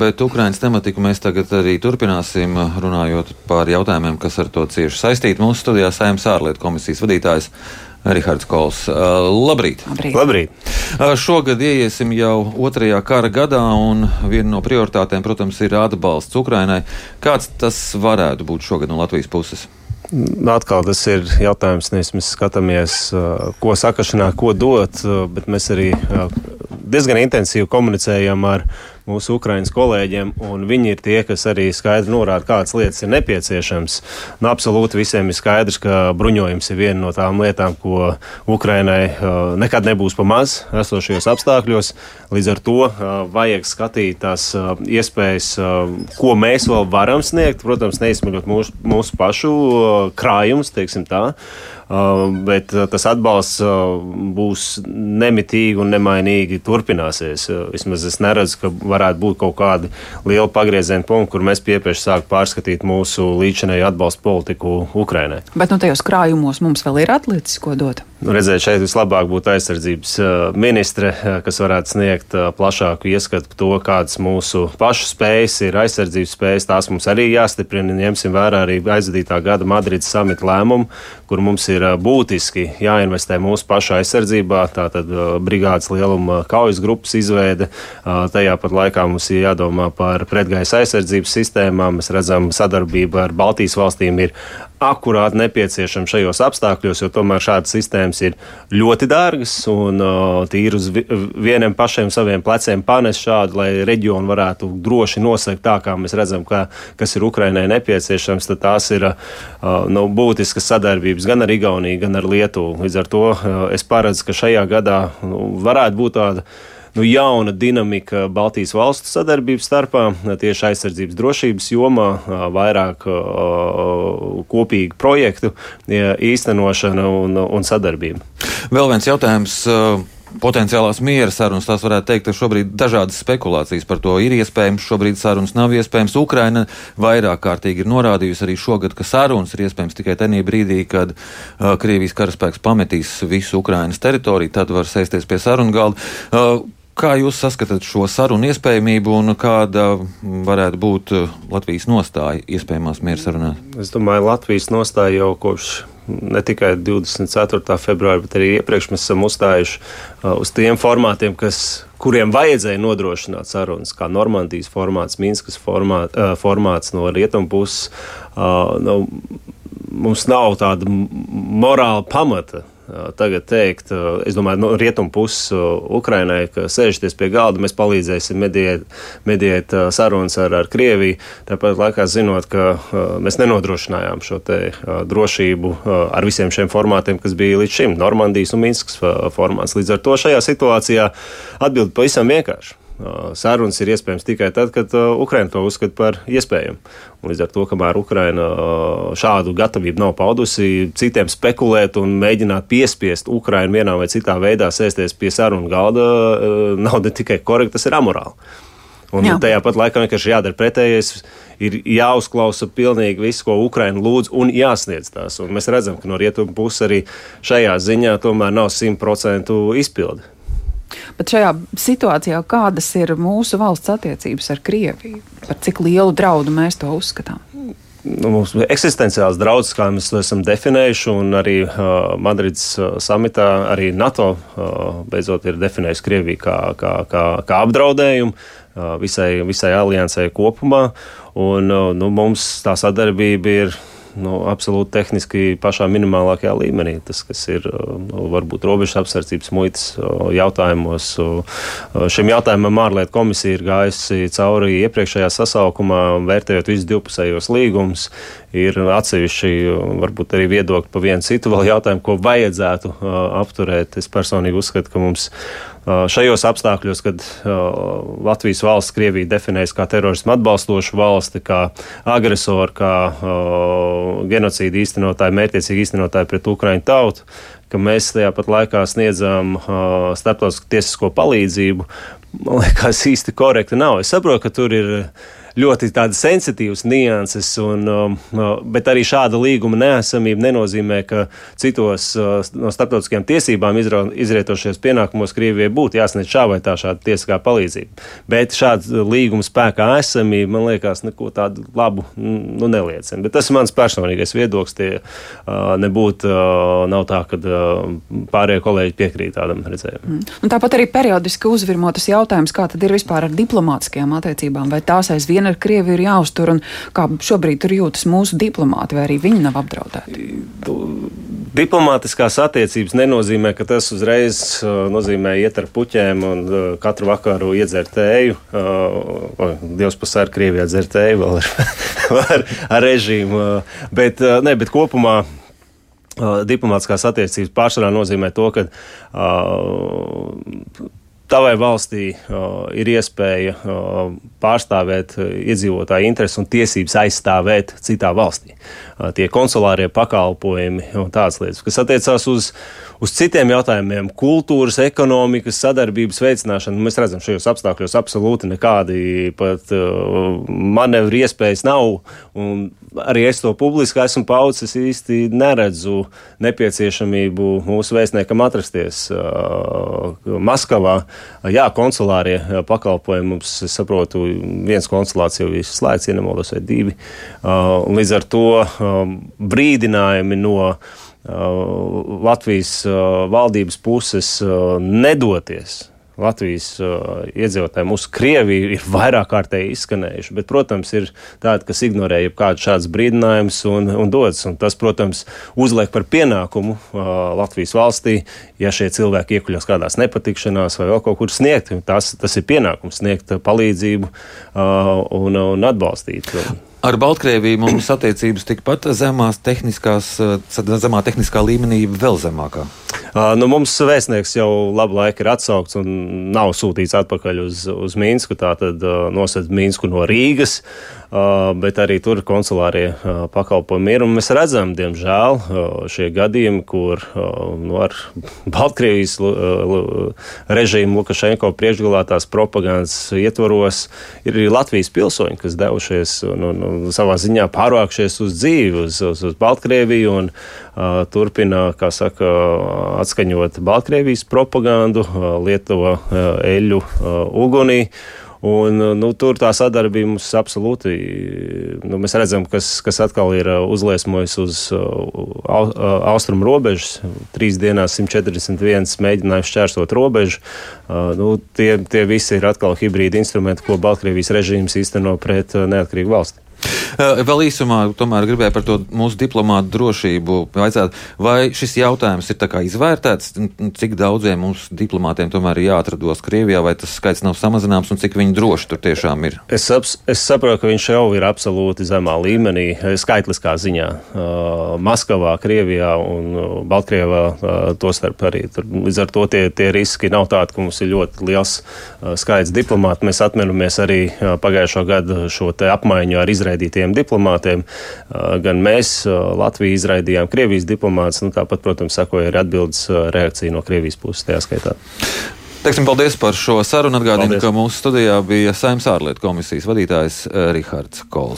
Bet Ukraiņas tematiku mēs tagad arī turpināsim, runājot par jautājumiem, kas ar to cieši saistīti. Mūsu studijā Saimnes ārlietu komisijas vadītājs Rihards Kols. Uh, labrīt! Labrīt. Labrīt. Uh, šogad ieiesim jau otrajā kara gadā, un viena no prioritātēm, protams, ir atbalsts Ukrainai. Kāds tas varētu būt šogad no Latvijas puses? Atkal tas ir jautājums, nevis mēs skatāmies, uh, ko sakašanā, ko dot, bet mēs arī diezgan intensīvi komunicējam ar mūsu ukraiņu kolēģiem, un viņi ir tie, kas arī skaidri norāda, kādas lietas ir nepieciešams. Nu, absolūti visiem ir skaidrs, ka bruņojums ir viena no tām lietām, ko Ukrainai uh, nekad nebūs pa maz esošajos apstākļos. Līdz ar to uh, vajag skatīt tās uh, iespējas, uh, ko mēs vēl varam sniegt. Protams, neizsmeļot mūsu, mūsu pašu uh, krājumus, teiksim tā. Uh, bet uh, tas atbalsts uh, būs nemitīgi un nemainīgi turpināsies. Vismaz es neredzu, ka varētu būt kaut kādi lieli pagrieziena punkti, kur mēs piepieši sāk pārskatīt mūsu līdzinēju atbalstu politiku Ukrainai. Bet no tajos krājumos mums vēl ir atlicis ko dot. Nu, redzēt, šeit vislabāk būtu aizsardzības ministre, kas varētu sniegt plašāku ieskatu par to, kādas mūsu pašu spējas ir aizsardzības spējas. Tās mums arī jāstiprina. Ņemsim vērā arī aizvadītā gada Madrides samita lēmumu, kur mums ir būtiski jāinvestē mūsu pašu aizsardzībā. Tātad brigādes lieluma kaujas grupas izveide. Tajā pat laikā mums ir jādomā par pretgaisa aizsardzības sistēmām. Mēs redzam, sadarbība ar Baltijas valstīm ir akurāti nepieciešama šajos apstākļos, jo tomēr šādas sistēmas ir ļoti dārgas un tīri uz vi vieniem pašiem saviem pleciem panes šādu, lai reģionu varētu droši nosegt tā, kā mēs redzam, ka, kas ir Ukrainai nepieciešams. Tad tās ir nu, būtiskas sadarbības gan ar Igauniju, gan ar Lietuvu. Līdz ar to es paredzu, ka šajā gadā nu, varētu būt tāda nu, jauna dinamika Baltijas valstu sadarbības starpā, tieši aizsardzības drošības jomā, vairāk kopīgu projektu īstenošana un, un sadarbība. Vēl viens jautājums potenciālās miera sarunas. Tās varētu teikt, ka šobrīd dažādas spekulācijas par to ir iespējams. Šobrīd sarunas nav iespējams. Ukraina vairāk kārtīgi ir norādījusi arī šogad, ka sarunas ir iespējams tikai tajā brīdī, kad uh, Krievijas karaspēks pametīs visu Ukrainas teritoriju. Tad var sēsties pie sarunu galda. Uh, Kā jūs saskatāt šo sarunu iespējamību un kāda varētu būt uh, Latvijas nostāja iespējamās miera sarunās? Es domāju, Latvijas nostāja jau kopš ne tikai 24. februāra, bet arī iepriekš mēs esam uzstājuši uh, uz tiem formātiem, kas, kuriem vajadzēja nodrošināt sarunas, kā Normandijas formāts, Minskas formāt, uh, formāts no rietumu puses. Nu, mums nav tāda morāla pamata tagad teikt, es domāju, no rietumu puses Ukrainai, ka sēžaties pie galda, mēs palīdzēsim mediēt, mediēt sarunas ar, ar Krieviju. Tāpat laikā zinot, ka mēs nenodrošinājām šo te drošību ar visiem šiem formātiem, kas bija līdz šim - Normandijas un Minskas formāts. Līdz ar to šajā situācijā atbild pavisam vienkārši. Sarunas ir iespējams tikai tad, kad Ukraina to uzskata par iespējamu. Līdz ar to, kamēr Ukraina šādu gatavību nav paudusi, citiem spekulēt un mēģināt piespiest Ukrainu vienā vai citā veidā sēsties pie sarunu galda, nav ne tikai korekti, tas ir amorāli. Un Jā. tajā pat laikā vienkārši jādara pretējais. Ir jāuzklausa pilnīgi viss, ko Ukraina lūdz, un jāsniedz tās. Un mēs redzam, ka no rietumu puses arī šajā ziņā tomēr nav simtprocentu izpildi. Bet šajā situācijā kādas ir mūsu valsts attiecības ar Krieviju? Par cik lielu draudu mēs to uzskatām? Nu, mums ir eksistenciāls draudz, kā mēs to esam definējuši, un arī uh, Madrides uh, samitā arī NATO uh, beidzot ir definējis Krieviju kā, kā, kā, kā apdraudējumu uh, visai, visai aliansai kopumā. Un, uh, nu, mums tā sadarbība ir nu, absolūti tehniski pašā minimālākajā līmenī. Tas, kas ir nu, varbūt robežas apsardzības muitas jautājumos, šim jautājumam ārlietu komisija ir gājusi cauri iepriekšējā sasaukumā, vērtējot visus divpusējos līgumus. Ir atsevišķi, varbūt arī viedokļi par vienu citu vēl jautājumu, ko vajadzētu apturēt. Es personīgi uzskatu, ka mums šajos apstākļos, kad Latvijas valsts Krievija definējas kā terorismu atbalstošu valsti, kā agresoru, kā genocīdu īstenotāju, mērķiecīgi īstenotāju pret Ukraiņu tautu, ka mēs tajā pat laikā sniedzam starptautisku tiesisko palīdzību, man liekas, īsti korekti nav. Es saprotu, ka tur ir ļoti sensitīvas nianses, un, um, bet arī šāda līguma neesamība nenozīmē, ka citos no starptautiskajām tiesībām izrietošajos pienākumos Krievijai būtu jāsniedz šā vai tā šāda tiesiskā palīdzība. Bet šāda līguma spēkā esamība, man liekas, neko tādu labu nu, neliecina. Bet tas ir mans personīgais viedoklis. Tie nebūtu, nav tā, ka pārējie kolēģi piekrīt tādam redzējumam. Mm. Tāpat arī periodiski uzvirmotas jautājums, kā tad ir vispār ar diplomātiskajām attiecībām, vai tās aizvien ar Krieviju ir jāuztur, un kā šobrīd tur jūtas mūsu diplomāti, vai arī viņi nav apdraudēti? Diplomātiskās attiecības nenozīmē, ka tas uzreiz uh, nozīmē iet ar puķēm un uh, katru vakaru iedzert tēju. Uh, Dievs pasēr Krievijā dzert tēju vēl ar, ar, ar režīmu. Bet, ne, bet kopumā diplomātiskās attiecības pārsvarā nozīmē to, ka uh, tavai valstī uh, ir iespēja uh, pārstāvēt uh, iedzīvotāju intereses un tiesības aizstāvēt citā valstī. Uh, tie konsulārie pakalpojumi un tādas lietas, kas attiecās uz, uz citiem jautājumiem, kultūras, ekonomikas, sadarbības veicināšanu. Mēs redzam, šajos apstākļos absolūti nekādi pat uh, manevru iespējas nav. Un arī es to publiski esmu paucis, īsti neredzu nepieciešamību mūsu vēstniekam atrasties uh, Maskavā. Jā, konsulārie pakalpojumi mums, es saprotu, viens konsulāts jau ir slēgts, ja nemaldos, vai divi. Uh, līdz ar to um, brīdinājumi no Latvijas valdības puses nedoties Latvijas uh, iedzīvotājiem uz Krieviju ir vairāk kārtēji izskanējuši. Bet, protams, ir tādi, kas ignorē jebkādu šādus brīdinājumus un, un dodas. Un tas, protams, uzliek par pienākumu uh, Latvijas valstī, ja šie cilvēki iekuļās kādās nepatikšanās vai vēl kaut kur sniegt. Tas, tas ir pienākums sniegt palīdzību uh, un, un atbalstīt. Ar Baltkrieviju mums attiecības tikpat zemās tehniskās, zemā tehniskā līmenī, vēl zemākā. Nu, mums vēstnieks jau labu laiku ir atsaukts un nav sūtīts atpakaļ uz, uz Mīnsku. Tātad uh, nosēdz Mīnsku no Rīgas. Bet arī tur konsulārie pakalpojumi ir. Mēs redzam, diemžēl, šie gadījumi, kur nu, ar Baltkrievijas režīmu Lukašenko priekšgalātās propagandas ietvaros ir arī Latvijas pilsoņi, kas devušies nu, nu, savā ziņā pārvākšies uz dzīvi, uz, uz, uz Baltkrieviju un uh, turpina, kā saka, atskaņot Baltkrievijas propagandu, Lietuva eļu ugunī. Un, nu, tur tā sadarbība mums absolūti, nu, mēs redzam, kas, kas atkal ir uzliesmojis uz uh, austrumu robežas. Trīs dienās 141 mēģinājums šķērsot robežu. Nu, tie, tie visi ir atkal hibrīdi instrumenti, ko Baltkrievijas režīms īsteno pret neatkarīgu valsti. Eh, vēl īsumā, tomēr gribēju par to mūsu diplomātu drošību vaicāt, vai šis jautājums ir izvērtēts, cik daudziem mūsu diplomātiem tomēr ir jāatrados Krievijā, vai tas skaits nav samazināms un cik viņi droši tur tiešām ir? Es, ap, es saprotu, ka viņš jau ir absolūti zemā līmenī, eh, skaitliskā ziņā. Uh, Maskavā, Krievijā un Baltkrievā uh, to starp arī. Tur, līdz ar to tie, tie riski nav tādi, ka mums ir ļoti liels uh, skaits diplomātu. Mēs atminamies arī pagājušo gadu šo apmaiņu ar izraidītiem izraidītiem diplomātiem. Gan mēs, Latvija, izraidījām Krievijas diplomātus, nu, tāpat, protams, sakoja arī atbildes reakcija no Krievijas puses tajā skaitā. Teiksim, paldies par šo sarunu. Atgādinu, ka mūsu studijā bija Saimnes ārlietu komisijas vadītājs Rihards Kols.